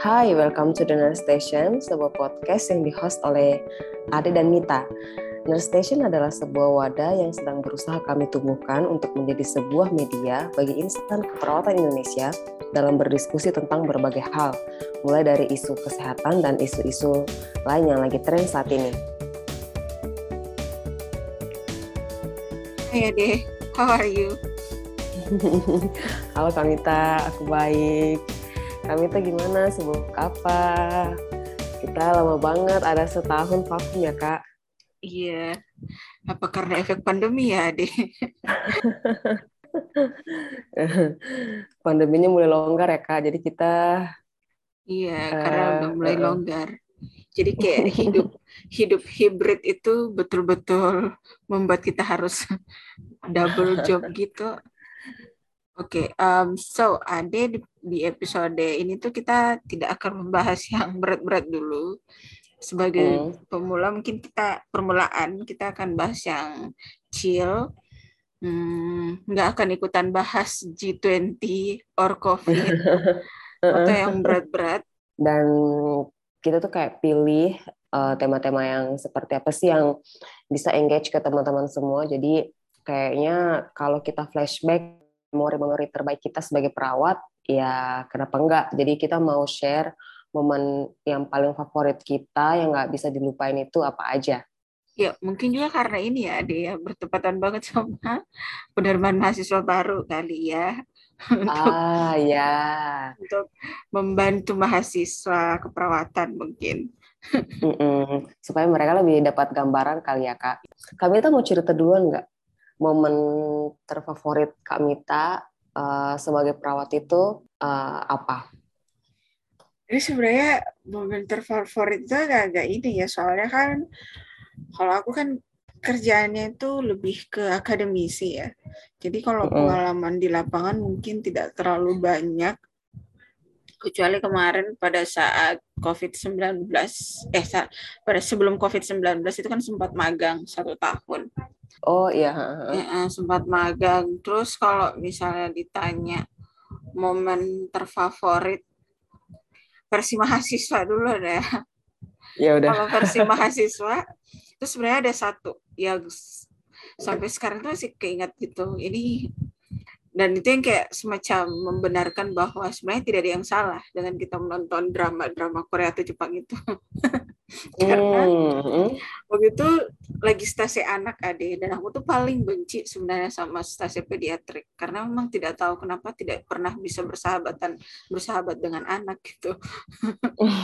Hai, welcome to the Nurse Station, sebuah podcast yang di-host oleh Ade dan Mita. Nurse Station adalah sebuah wadah yang sedang berusaha kami tumbuhkan untuk menjadi sebuah media bagi instan keperawatan Indonesia dalam berdiskusi tentang berbagai hal, mulai dari isu kesehatan dan isu-isu lain yang lagi tren saat ini. Hai Ade, how are you? Halo Kamita, aku baik. Kamita gimana? Sibuk apa? Kita lama banget, ada setahun vakum ya kak? Iya, apa karena efek pandemi ya Ade? Pandeminya mulai longgar ya kak, jadi kita... Iya, karena uh, udah mulai uh, longgar. Jadi kayak hidup hidup hibrid itu betul-betul membuat kita harus double job gitu. Oke, okay, um, so Ade di, di episode ini tuh kita tidak akan membahas yang berat-berat dulu. Sebagai hmm. pemula mungkin kita permulaan kita akan bahas yang chill. Hmm, nggak akan ikutan bahas G20 or COVID atau yang berat-berat. Dan kita tuh kayak pilih uh, tema-tema yang seperti apa sih yang bisa engage ke teman-teman semua. Jadi kayaknya kalau kita flashback memori-memori terbaik kita sebagai perawat, ya kenapa enggak? Jadi kita mau share momen yang paling favorit kita yang nggak bisa dilupain itu apa aja. Ya, mungkin juga karena ini ya, dia bertepatan banget sama penerimaan mahasiswa baru kali ya. untuk, ah, ya. Untuk membantu mahasiswa keperawatan mungkin. Mm -mm. Supaya mereka lebih dapat gambaran kali ya, Kak. Kami tuh mau cerita duluan nggak? Momen terfavorit Kak Mita uh, sebagai perawat itu uh, apa? Ini sebenarnya momen terfavorit itu agak-agak ini ya, soalnya kan kalau aku kan kerjaannya itu lebih ke akademisi ya. Jadi kalau pengalaman di lapangan mungkin tidak terlalu banyak, kecuali kemarin pada saat COVID-19, eh pada sebelum COVID-19 itu kan sempat magang satu tahun. Oh iya. Ya, sempat magang. Terus kalau misalnya ditanya momen terfavorit versi mahasiswa dulu deh. Ya udah. Kalau versi mahasiswa itu sebenarnya ada satu yang sampai sekarang tuh masih keinget gitu. Ini dan itu yang kayak semacam membenarkan bahwa sebenarnya tidak ada yang salah dengan kita menonton drama-drama Korea atau Jepang itu. karena mm-hmm. waktu itu lagi stasi anak ade dan aku tuh paling benci sebenarnya sama stasi pediatrik karena memang tidak tahu kenapa tidak pernah bisa bersahabatan bersahabat dengan anak gitu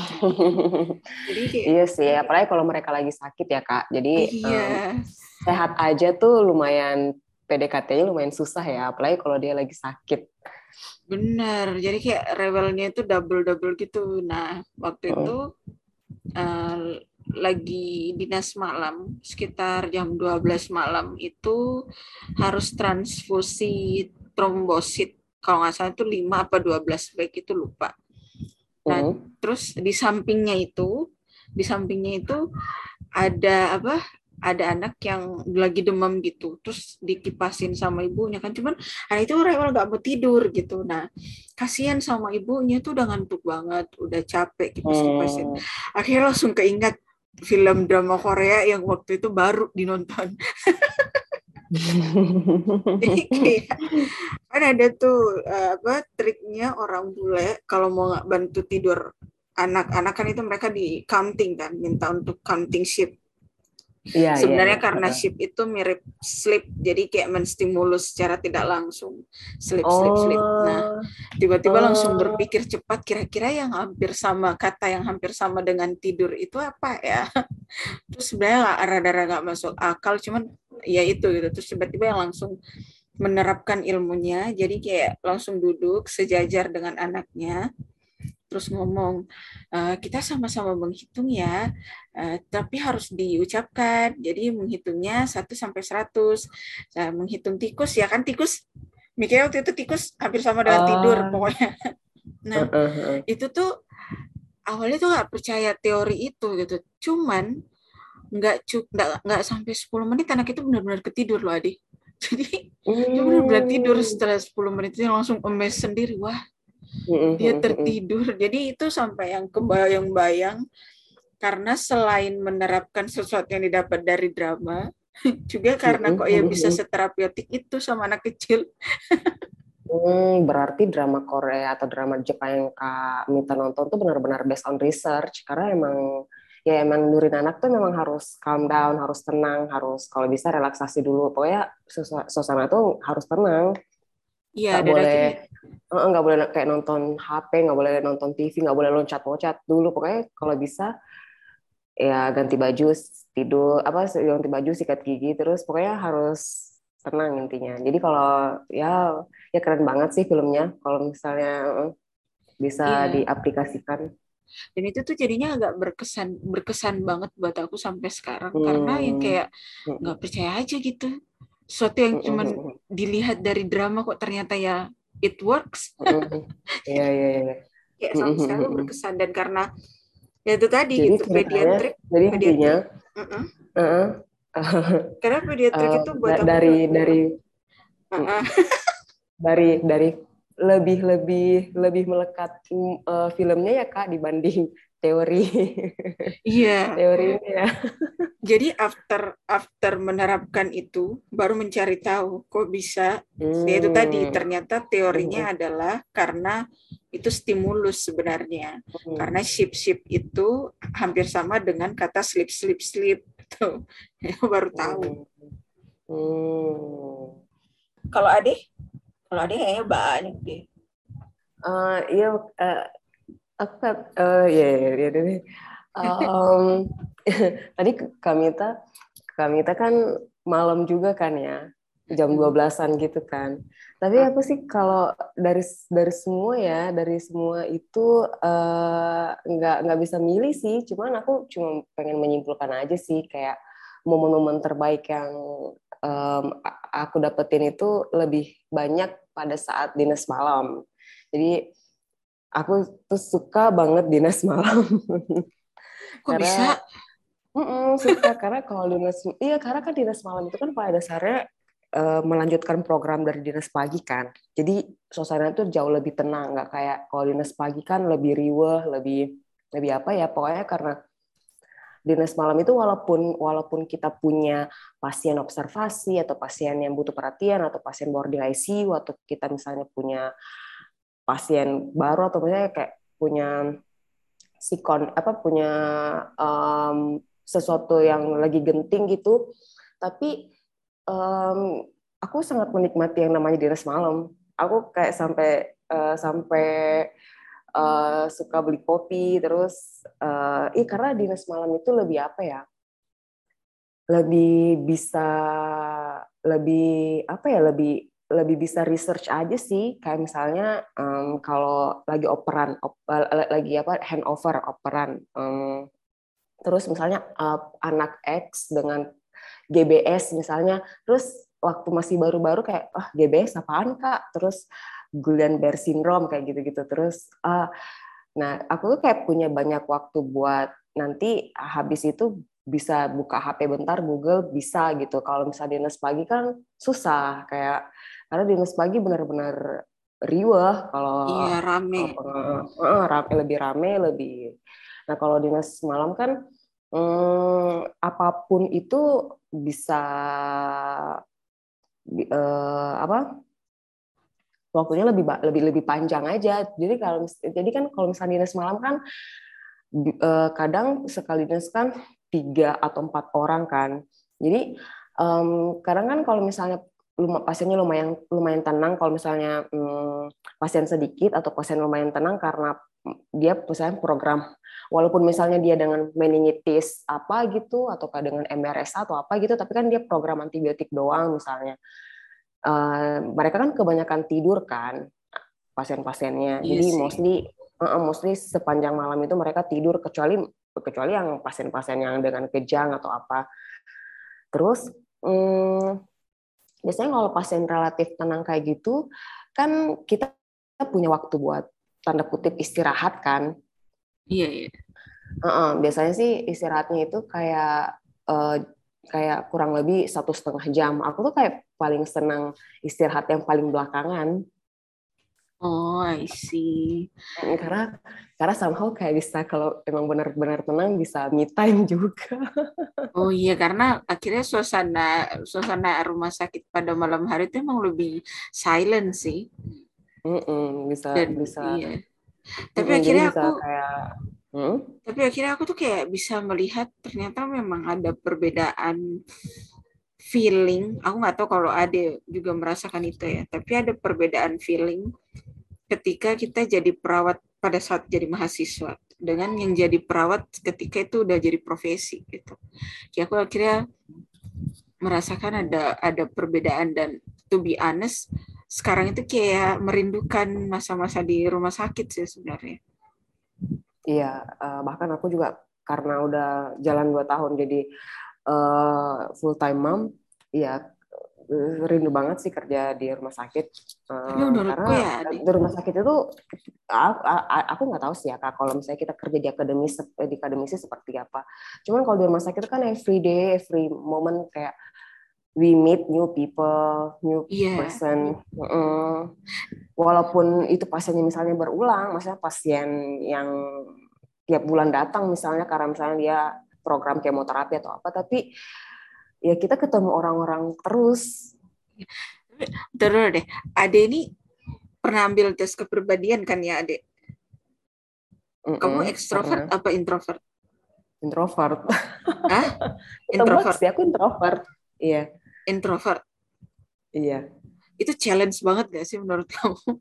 jadi kayak, iya sih apalagi kalau mereka lagi sakit ya kak jadi iya. um, sehat aja tuh lumayan PDKT-nya lumayan susah ya apalagi kalau dia lagi sakit benar jadi kayak rewelnya itu double double gitu nah waktu oh. itu uh, lagi dinas malam sekitar jam 12 malam itu harus transfusi trombosit kalau nggak salah itu 5 apa 12 baik itu lupa. Nah, uh terus di sampingnya itu di sampingnya itu ada apa? Ada anak yang lagi demam gitu terus dikipasin sama ibunya kan. Cuman anak itu rewel gak mau tidur gitu. Nah kasihan sama ibunya tuh udah ngantuk banget udah capek kipas-kipasin hmm. akhirnya langsung keingat film drama Korea yang waktu itu baru dinonton. Jadi kayak kan ada tuh uh, apa triknya orang bule kalau mau nggak bantu tidur anak-anak kan itu mereka di counting kan minta untuk counting sheet Iya, Sebenarnya iya, karena iya. shift itu mirip sleep, jadi kayak menstimulus secara tidak langsung sleep, sleep, oh. sleep. Nah, tiba-tiba oh. langsung berpikir cepat, kira-kira yang hampir sama kata yang hampir sama dengan tidur itu apa ya? Terus sebenarnya rada-rada nggak masuk akal, cuman ya itu gitu. Terus tiba-tiba yang langsung menerapkan ilmunya, jadi kayak langsung duduk sejajar dengan anaknya terus ngomong e, kita sama-sama menghitung ya e, tapi harus diucapkan jadi menghitungnya 1 sampai 100 nah, menghitung tikus ya kan tikus mikirnya waktu itu tikus hampir sama dengan uh. tidur pokoknya nah uh, uh, uh. itu tuh awalnya tuh nggak percaya teori itu gitu cuman nggak cuk nggak nggak sampai 10 menit anak itu benar-benar ketidur loh adik jadi mm. dia benar-benar tidur setelah 10 menit itu langsung emes sendiri wah dia tertidur. Jadi itu sampai yang kebayang-bayang karena selain menerapkan sesuatu yang didapat dari drama, juga karena kok ya bisa seterapeutik itu sama anak kecil. Hmm, berarti drama Korea atau drama Jepang yang Kak minta nonton tuh benar-benar based on research karena emang ya emang nurin anak tuh memang harus calm down, harus tenang, harus kalau bisa relaksasi dulu. Pokoknya suasana tuh harus tenang. Iya, nggak boleh nggak boleh kayak nonton HP, nggak boleh nonton TV, nggak boleh loncat-loncat dulu. Pokoknya kalau bisa ya ganti baju, tidur, apa ganti baju, sikat gigi, terus pokoknya harus tenang intinya. Jadi kalau ya ya keren banget sih filmnya kalau misalnya bisa yeah. diaplikasikan. Dan itu tuh jadinya agak berkesan berkesan banget buat aku sampai sekarang hmm. karena yang kayak hmm. nggak percaya aja gitu. Suatu yang cuma hmm. dilihat dari drama kok ternyata ya it works. Iya iya iya. Kayak sampai sekarang berkesan dan karena ya itu tadi jadi, gitu pediatrik. Jadi intinya uh -uh. Uh -uh karena pediatrik uh, itu buat dari dari uh-uh. dari dari lebih lebih lebih melekat uh, filmnya ya kak dibanding teori. Iya. teori ya. Jadi after after menerapkan itu baru mencari tahu kok bisa. Hmm. Itu tadi ternyata teorinya hmm. adalah karena itu stimulus sebenarnya. Hmm. Karena ship ship itu hampir sama dengan kata sleep sleep sleep. Ya, baru tahu. Hmm. Kalau Ade? Kalau Ade kayaknya banyak deh. Uh, iya, uh, aku uh, ya, ya, ya, ya. Um, tadi Kamita, Kamita kan malam juga kan ya, jam 12-an gitu kan. Tapi aku sih kalau dari dari semua ya, dari semua itu nggak uh, nggak bisa milih sih. Cuman aku cuma pengen menyimpulkan aja sih kayak momen-momen terbaik yang um, aku dapetin itu lebih banyak pada saat dinas malam. Jadi aku tuh suka banget dinas malam. Kok karena, bisa? Mm -mm, suka karena kalau dinas iya karena kan dinas malam itu kan pada dasarnya uh, melanjutkan program dari dinas pagi kan. Jadi suasana itu jauh lebih tenang, nggak kayak kalau dinas pagi kan lebih riweh, lebih lebih apa ya pokoknya karena dinas malam itu walaupun walaupun kita punya pasien observasi atau pasien yang butuh perhatian atau pasien boarding ICU atau kita misalnya punya pasien baru atau misalnya kayak punya sikon apa punya um, sesuatu yang lagi genting gitu tapi um, aku sangat menikmati yang namanya dinas malam. Aku kayak sampai uh, sampai uh, suka beli kopi terus uh, ih karena dinas malam itu lebih apa ya? Lebih bisa lebih apa ya? Lebih lebih bisa research aja sih. Kayak misalnya um, kalau lagi operan op, lagi apa handover operan um, terus misalnya uh, anak X dengan GBS misalnya terus waktu masih baru-baru kayak ah oh, GBS apaan kak? Terus Guillain-Barré syndrome kayak gitu-gitu. Terus uh, nah aku tuh kayak punya banyak waktu buat nanti habis itu bisa buka HP bentar Google bisa gitu. Kalau misalnya dinas pagi kan susah kayak karena dinas pagi benar-benar riwah kalau iya rame. uh, uh, rame lebih rame lebih nah kalau dinas malam kan hmm, apa pun itu bisa uh, apa waktunya lebih lebih lebih panjang aja. Jadi kalau jadi kan kalau misalnya dinas malam kan uh, kadang sekali dinas kan tiga atau empat orang kan. Jadi um, kadang kan kalau misalnya pasiennya lumayan lumayan tenang. Kalau misalnya um, pasien sedikit atau pasien lumayan tenang karena dia misalnya program. Walaupun misalnya dia dengan meningitis apa gitu atau dengan MRSA atau apa gitu tapi kan dia program antibiotik doang misalnya. Uh, mereka kan kebanyakan tidur kan pasien-pasiennya. Yes, iya jadi mostly uh, mostly sepanjang malam itu mereka tidur kecuali kecuali yang pasien-pasien yang dengan kejang atau apa. Terus um, biasanya kalau pasien relatif tenang kayak gitu kan kita punya waktu buat tanda kutip istirahat kan. Iya, iya. Uh -uh, biasanya sih istirahatnya itu kayak uh, kayak kurang lebih satu setengah jam. Aku tuh kayak paling senang istirahat yang paling belakangan. Oh, I see. Karena karena somehow kayak bisa kalau emang benar-benar tenang bisa me time juga. Oh iya, karena akhirnya suasana suasana rumah sakit pada malam hari itu emang lebih silent sih. Mm -mm, bisa Dan, bisa. Iya. Tapi mm, akhirnya aku kayak hmm? Tapi akhirnya aku tuh kayak bisa melihat ternyata memang ada perbedaan feeling. Aku nggak tahu kalau ada juga merasakan itu ya. Tapi ada perbedaan feeling ketika kita jadi perawat pada saat jadi mahasiswa dengan yang jadi perawat ketika itu udah jadi profesi gitu. Ya aku akhirnya merasakan ada ada perbedaan dan to be honest sekarang itu kayak merindukan masa-masa di rumah sakit sih sebenarnya. Iya, uh, bahkan aku juga karena udah jalan dua tahun jadi uh, full time mom, ya rindu banget sih kerja di rumah sakit. Uh, karena ya, di rumah sakit itu aku, nggak tahu sih ya kak kalau misalnya kita kerja di akademis di akademisi seperti apa. Cuman kalau di rumah sakit itu kan every day, every moment kayak we meet new people, new yeah. person. Mm. Walaupun itu pasiennya misalnya berulang, maksudnya pasien yang tiap bulan datang misalnya karena misalnya dia program kemoterapi atau apa, tapi ya kita ketemu orang-orang terus. Terus deh, Ade ini pernah ambil tes kepribadian kan ya, Ade? Mm -mm, Kamu ekstrovert apa introvert? Introvert. Hah? Introvert. sih, aku introvert. Iya introvert. Iya. Itu challenge banget gak sih menurut kamu?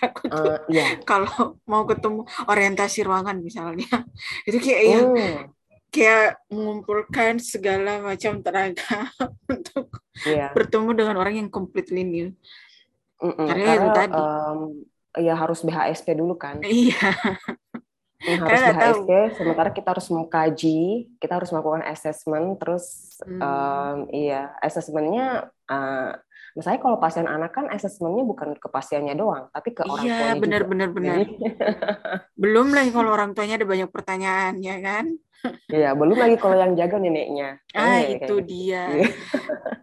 Aku tuh uh, iya. kalau mau ketemu orientasi ruangan misalnya, itu kayak oh. yang kayak mengumpulkan segala macam tenaga untuk yeah. bertemu dengan orang yang completely new. Mm -mm, karena, karena tadi. Um, ya harus BHSP dulu kan. Iya yang harus di HSG, sementara kita harus mengkaji, kita harus melakukan assessment, terus hmm. um, iya assessmentnya, uh, misalnya kalau pasien anak kan assessmentnya bukan ke pasiennya doang, tapi ke orang iya, tuanya bener, juga. Bener bener Belum lagi kalau orang tuanya ada banyak pertanyaan ya kan? Iya, belum lagi kalau yang jaga neneknya. Ah, eh, itu gitu. dia. Iya.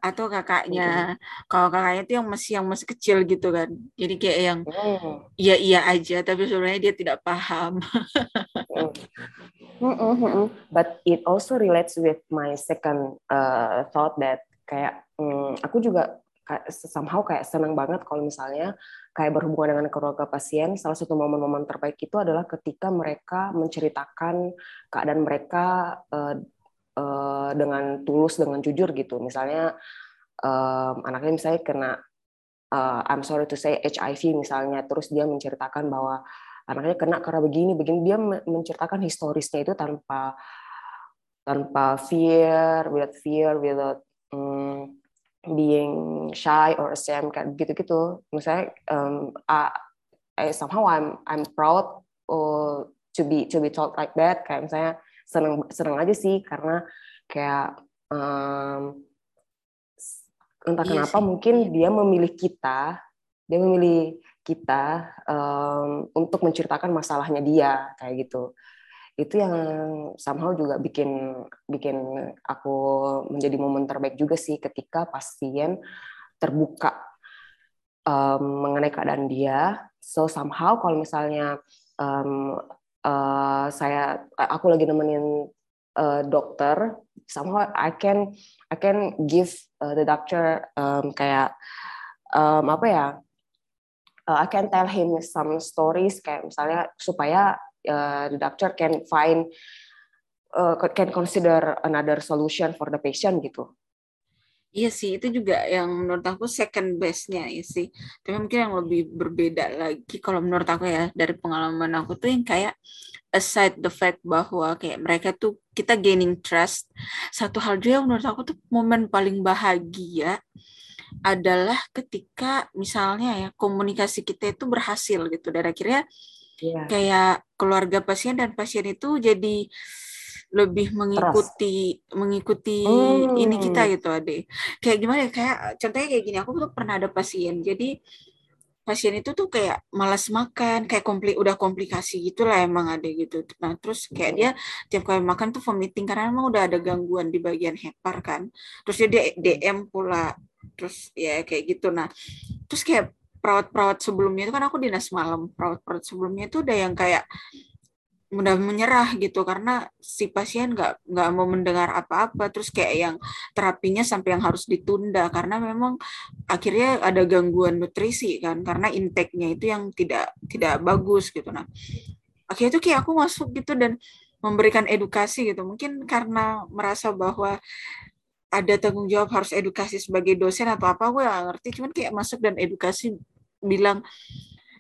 Atau kakaknya. Kalau kakaknya itu yang masih yang masih kecil gitu kan. Jadi kayak yang hmm. iya iya aja, tapi sebenarnya dia tidak paham. mm -hmm. But it also relates with my second uh, thought that kayak um, aku juga somehow kayak senang banget kalau misalnya kayak berhubungan dengan keluarga pasien. Salah satu momen-momen terbaik itu adalah ketika mereka menceritakan keadaan mereka uh, uh, dengan tulus, dengan jujur gitu. Misalnya um, anaknya misalnya kena I'm sorry to say HIV misalnya, terus dia menceritakan bahwa anaknya kena karena begini, begini. Dia menceritakan historisnya itu tanpa tanpa fear, without fear, without um, being shy or ashamed kayak gitu-gitu. Misalnya um, I, I somehow I'm I'm proud uh, to be to be taught like that. Kayak misalnya seneng seneng aja sih karena kayak um, entah iya kenapa sih. mungkin dia memilih kita, dia memilih kita um, untuk menceritakan masalahnya dia kayak gitu itu yang somehow juga bikin bikin aku menjadi momen terbaik juga sih ketika pasien terbuka um, mengenai keadaan dia. So somehow kalau misalnya um, uh, saya aku lagi nemenin uh, dokter, somehow I can I can give uh, the doctor um, kayak um, apa ya? Uh, I can tell him some stories kayak misalnya supaya uh, the doctor can find uh, can consider another solution for the patient gitu. Iya sih, itu juga yang menurut aku second best-nya ya sih. Tapi mungkin yang lebih berbeda lagi kalau menurut aku ya dari pengalaman aku tuh yang kayak aside the fact bahwa kayak mereka tuh kita gaining trust. Satu hal juga yang menurut aku tuh momen paling bahagia adalah ketika misalnya ya komunikasi kita itu berhasil gitu dan akhirnya yeah. kayak keluarga pasien dan pasien itu jadi lebih mengikuti Trust. mengikuti hmm. ini kita gitu ade kayak gimana ya kayak contohnya kayak gini aku tuh pernah ada pasien jadi pasien itu tuh kayak malas makan kayak kompli udah komplikasi gitulah emang ada gitu nah terus kayak dia tiap kali makan tuh vomiting karena emang udah ada gangguan di bagian hepar kan terus dia DM pula terus ya kayak gitu nah terus kayak perawat-perawat sebelumnya itu kan aku dinas malam. Perawat-perawat sebelumnya itu udah yang kayak mudah menyerah gitu karena si pasien nggak nggak mau mendengar apa-apa. Terus kayak yang terapinya sampai yang harus ditunda karena memang akhirnya ada gangguan nutrisi kan karena intake-nya itu yang tidak tidak bagus gitu. Nah akhirnya itu kayak aku masuk gitu dan memberikan edukasi gitu. Mungkin karena merasa bahwa ada tanggung jawab harus edukasi sebagai dosen atau apa gue gak ngerti. Cuman kayak masuk dan edukasi bilang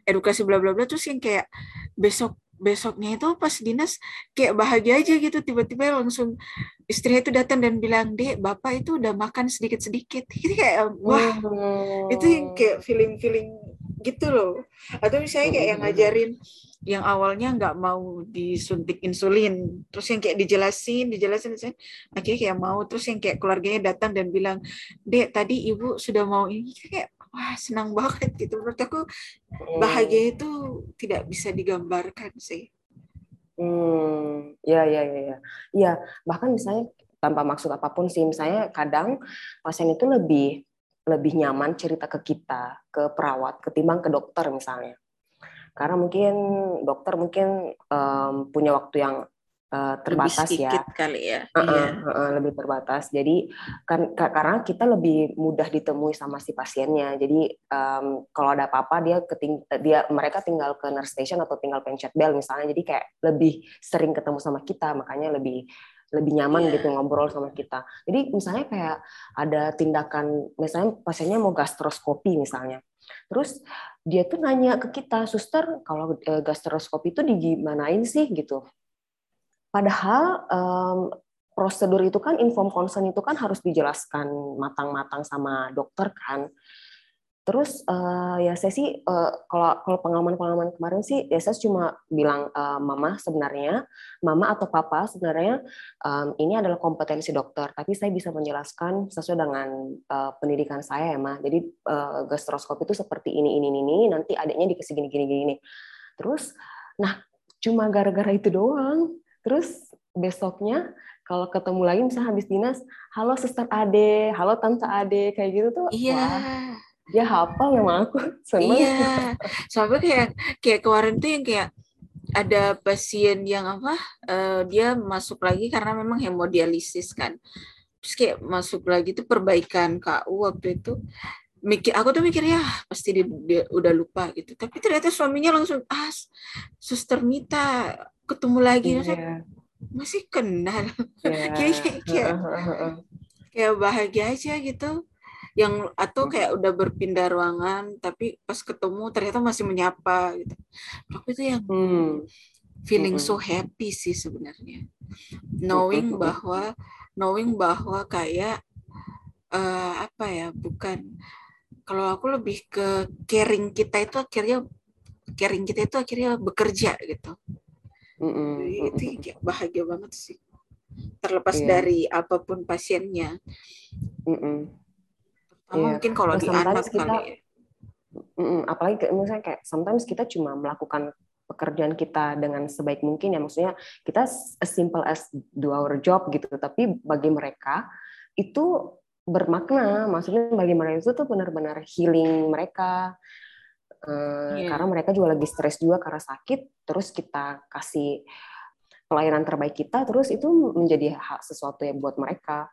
edukasi bla bla bla terus yang kayak besok besoknya itu pas dinas kayak bahagia aja gitu. Tiba-tiba langsung istri itu datang dan bilang dek bapak itu udah makan sedikit-sedikit. Itu kayak wah oh. itu yang kayak feeling-feeling gitu loh. Atau misalnya kayak yang ngajarin yang awalnya nggak mau disuntik insulin. Terus yang kayak dijelasin dijelasin, dijelasin. Akhirnya kayak mau. Terus yang kayak keluarganya datang dan bilang dek tadi ibu sudah mau ini. Kayak wah senang banget gitu. Menurut aku hmm. bahagia itu tidak bisa digambarkan sih. Hmm ya ya ya ya. Ya bahkan misalnya tanpa maksud apa pun sih misalnya kadang pasien itu lebih lebih nyaman cerita ke kita ke perawat ketimbang ke dokter misalnya karena mungkin dokter mungkin um, punya waktu yang uh, terbatas lebih ya. kali ya. Uh -uh, iya. uh -uh, lebih terbatas. Jadi kan karena kita lebih mudah ditemui sama si pasiennya. Jadi um, kalau ada apa-apa dia keting dia mereka tinggal ke nurse station atau tinggal pencet bell misalnya. Jadi kayak lebih sering ketemu sama kita, makanya lebih lebih nyaman yeah. gitu ngobrol sama kita. Jadi misalnya kayak ada tindakan misalnya pasiennya mau gastroskopi misalnya. Terus dia tuh nanya ke kita, suster kalau eh, gastroskopi itu digimanain sih gitu. Padahal um, prosedur itu kan inform consent itu kan harus dijelaskan matang-matang sama dokter kan. Terus uh, ya saya sih uh, kalau kalau pengalaman-pengalaman kemarin sih ya saya cuma bilang uh, mama sebenarnya mama atau papa sebenarnya um, ini adalah kompetensi dokter tapi saya bisa menjelaskan sesuai dengan uh, pendidikan saya ya mah. Jadi uh, gastroskop itu seperti ini ini ini nanti adiknya dikasih gini gini gini. Terus nah cuma gara-gara itu doang Terus besoknya kalau ketemu lagi misalnya habis dinas, halo suster Ade, halo tante Ade, kayak gitu tuh. Iya. Wah, dia hafal memang aku seneng. Iya. Soalnya kayak kayak kemarin tuh yang kayak ada pasien yang apa uh, dia masuk lagi karena memang hemodialisis kan terus kayak masuk lagi tuh perbaikan KU waktu itu mikir aku tuh mikir ya pasti dia, dia udah lupa gitu tapi ternyata suaminya langsung ah suster Mita ketemu lagi yeah. masih kenal yeah. kayak kayak kayak bahagia aja gitu yang atau kayak udah berpindah ruangan tapi pas ketemu ternyata masih menyapa gitu. Tapi itu yang hmm. feeling so happy sih sebenarnya. Knowing bahwa knowing bahwa kayak uh, apa ya bukan. Kalau aku lebih ke caring kita itu akhirnya caring kita itu akhirnya bekerja gitu. Mm-mm. itu bahagia banget sih. Terlepas yeah. dari apa pun pasiennya Yeah. mungkin kalau di anak kita, kali ya? Mm apalagi misalnya kayak sometimes kita cuma melakukan pekerjaan kita dengan sebaik mungkin ya maksudnya kita as simple as do our job gitu. Tapi bagi mereka itu bermakna maksudnya bagi mereka itu tuh benar-benar healing mereka. Yeah. karena mereka juga lagi stres juga karena sakit terus kita kasih pelayanan terbaik kita terus itu menjadi hak sesuatu yang buat mereka.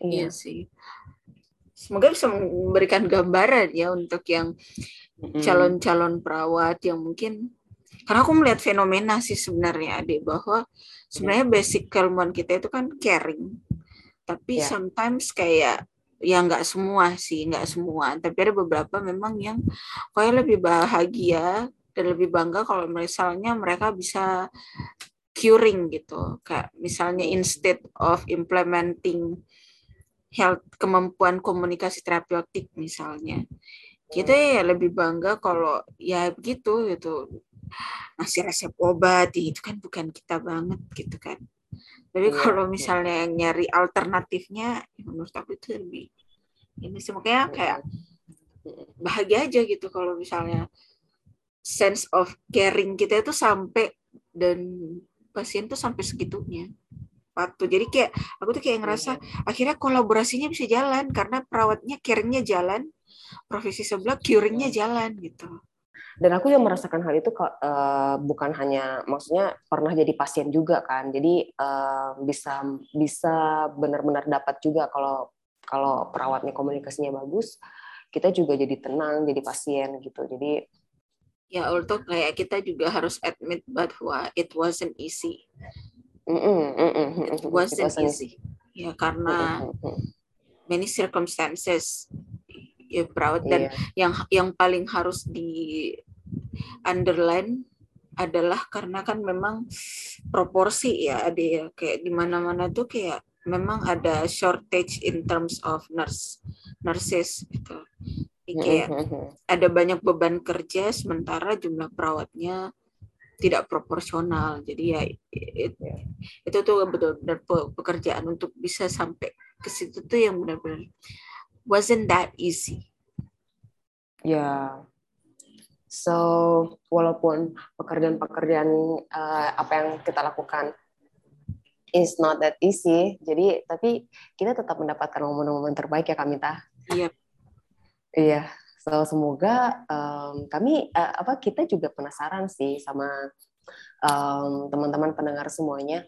Iya, iya. sih semoga bisa memberikan gambaran ya untuk yang calon-calon perawat yang mungkin karena aku melihat fenomena sih sebenarnya adik bahwa sebenarnya basic keilmuan kita itu kan caring. Tapi yeah. sometimes kayak ya nggak semua sih nggak semua. Tapi ada beberapa memang yang kayak lebih bahagia dan lebih bangga kalau misalnya mereka bisa curing gitu. Kayak misalnya instead of implementing health kemampuan komunikasi terapeutik misalnya. Kita ya lebih bangga kalau ya begitu gitu. Ngasih resep obat itu kan bukan kita banget gitu kan. Tapi yeah, kalau misalnya yang nyari alternatifnya, ya menurut aku itu lebih ini sih. Makanya kayak bahagia aja gitu kalau misalnya sense of caring kita itu sampai dan pasien tuh sampai segitunya waktu jadi kayak aku tuh kayak ngerasa akhirnya kolaborasinya bisa jalan karena perawatnya caringnya jalan profesi sebelah curingnya jalan gitu. Dan aku yang merasakan hal itu uh, bukan hanya maksudnya pernah jadi pasien juga kan. Jadi uh, bisa bisa benar-benar dapat juga kalau kalau perawatnya komunikasinya bagus kita juga jadi tenang jadi pasien gitu. Jadi ya although kayak kita juga harus admit bahwa it wasn't easy it wasn't, it wasn't easy ya karena many circumstances ya perawat dan yeah. yang yang paling harus di underline adalah karena kan memang proporsi ya ada ya. Kayak di mana-mana tuh kayak memang ada shortage in terms of nurse nurses gitu. Jadi kayak ada banyak beban kerja sementara jumlah perawatnya tidak proporsional. Jadi ya it, itu tuh betul-benar pekerjaan untuk bisa sampai ke situ tuh yang benar-benar wasn't that easy. Ya. So, walaupun pekerjaan-pekerjaan uh, apa yang kita lakukan is not that easy, jadi tapi kita tetap mendapatkan momen-momen terbaik ya Kamita. Iya. Yep. Iya. So semoga um, kami uh, apa kita juga penasaran sih sama um, teman-teman pendengar semuanya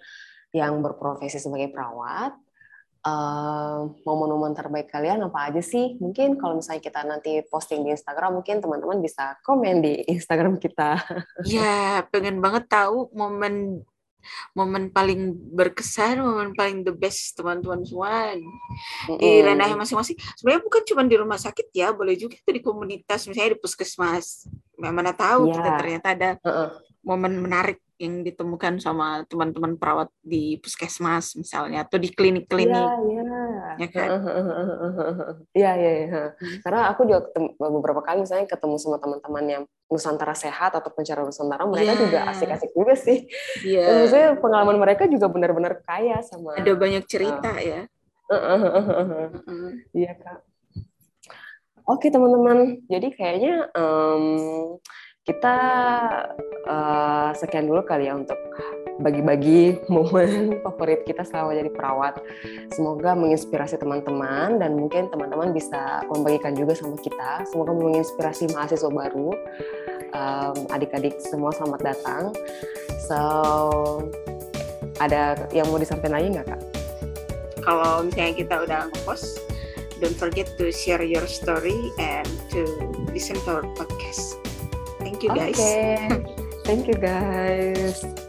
yang berprofesi sebagai perawat momen-momen terbaik kalian apa aja sih? Mungkin kalau misalnya kita nanti posting di Instagram, mungkin teman-teman bisa komen di Instagram kita. Ya, pengen banget tahu momen momen paling berkesan, momen paling the best teman-teman semua mm-hmm. di ranah masing-masing. Sebenarnya bukan cuma di rumah sakit ya, boleh juga itu di komunitas, misalnya di puskesmas. Mana tahu yeah. kita ternyata ada uh-uh. momen menarik yang ditemukan sama teman-teman perawat di puskesmas misalnya atau di klinik-klinik. Iya, iya. Ya kan? Iya, iya, iya. Karena aku juga ketemu, beberapa kali misalnya ketemu sama teman-teman yang Nusantara Sehat atau pencara Nusantara, mereka yeah. juga asik-asik juga sih. Iya. Yeah. maksudnya pengalaman mereka juga benar-benar kaya sama Ada banyak cerita uh, ya. Iya, Kak. Oke, teman-teman. Jadi kayaknya um, kita uh, sekian dulu kali ya untuk bagi-bagi momen favorit kita selama jadi perawat. Semoga menginspirasi teman-teman dan mungkin teman-teman bisa membagikan juga sama kita. Semoga menginspirasi mahasiswa baru, um, adik-adik semua selamat datang. So, ada yang mau disampaikan lagi nggak kak? Kalau misalnya kita udah ngepost, don't forget to share your story and to listen to our podcast. Thank you guys. Okay. Thank you guys.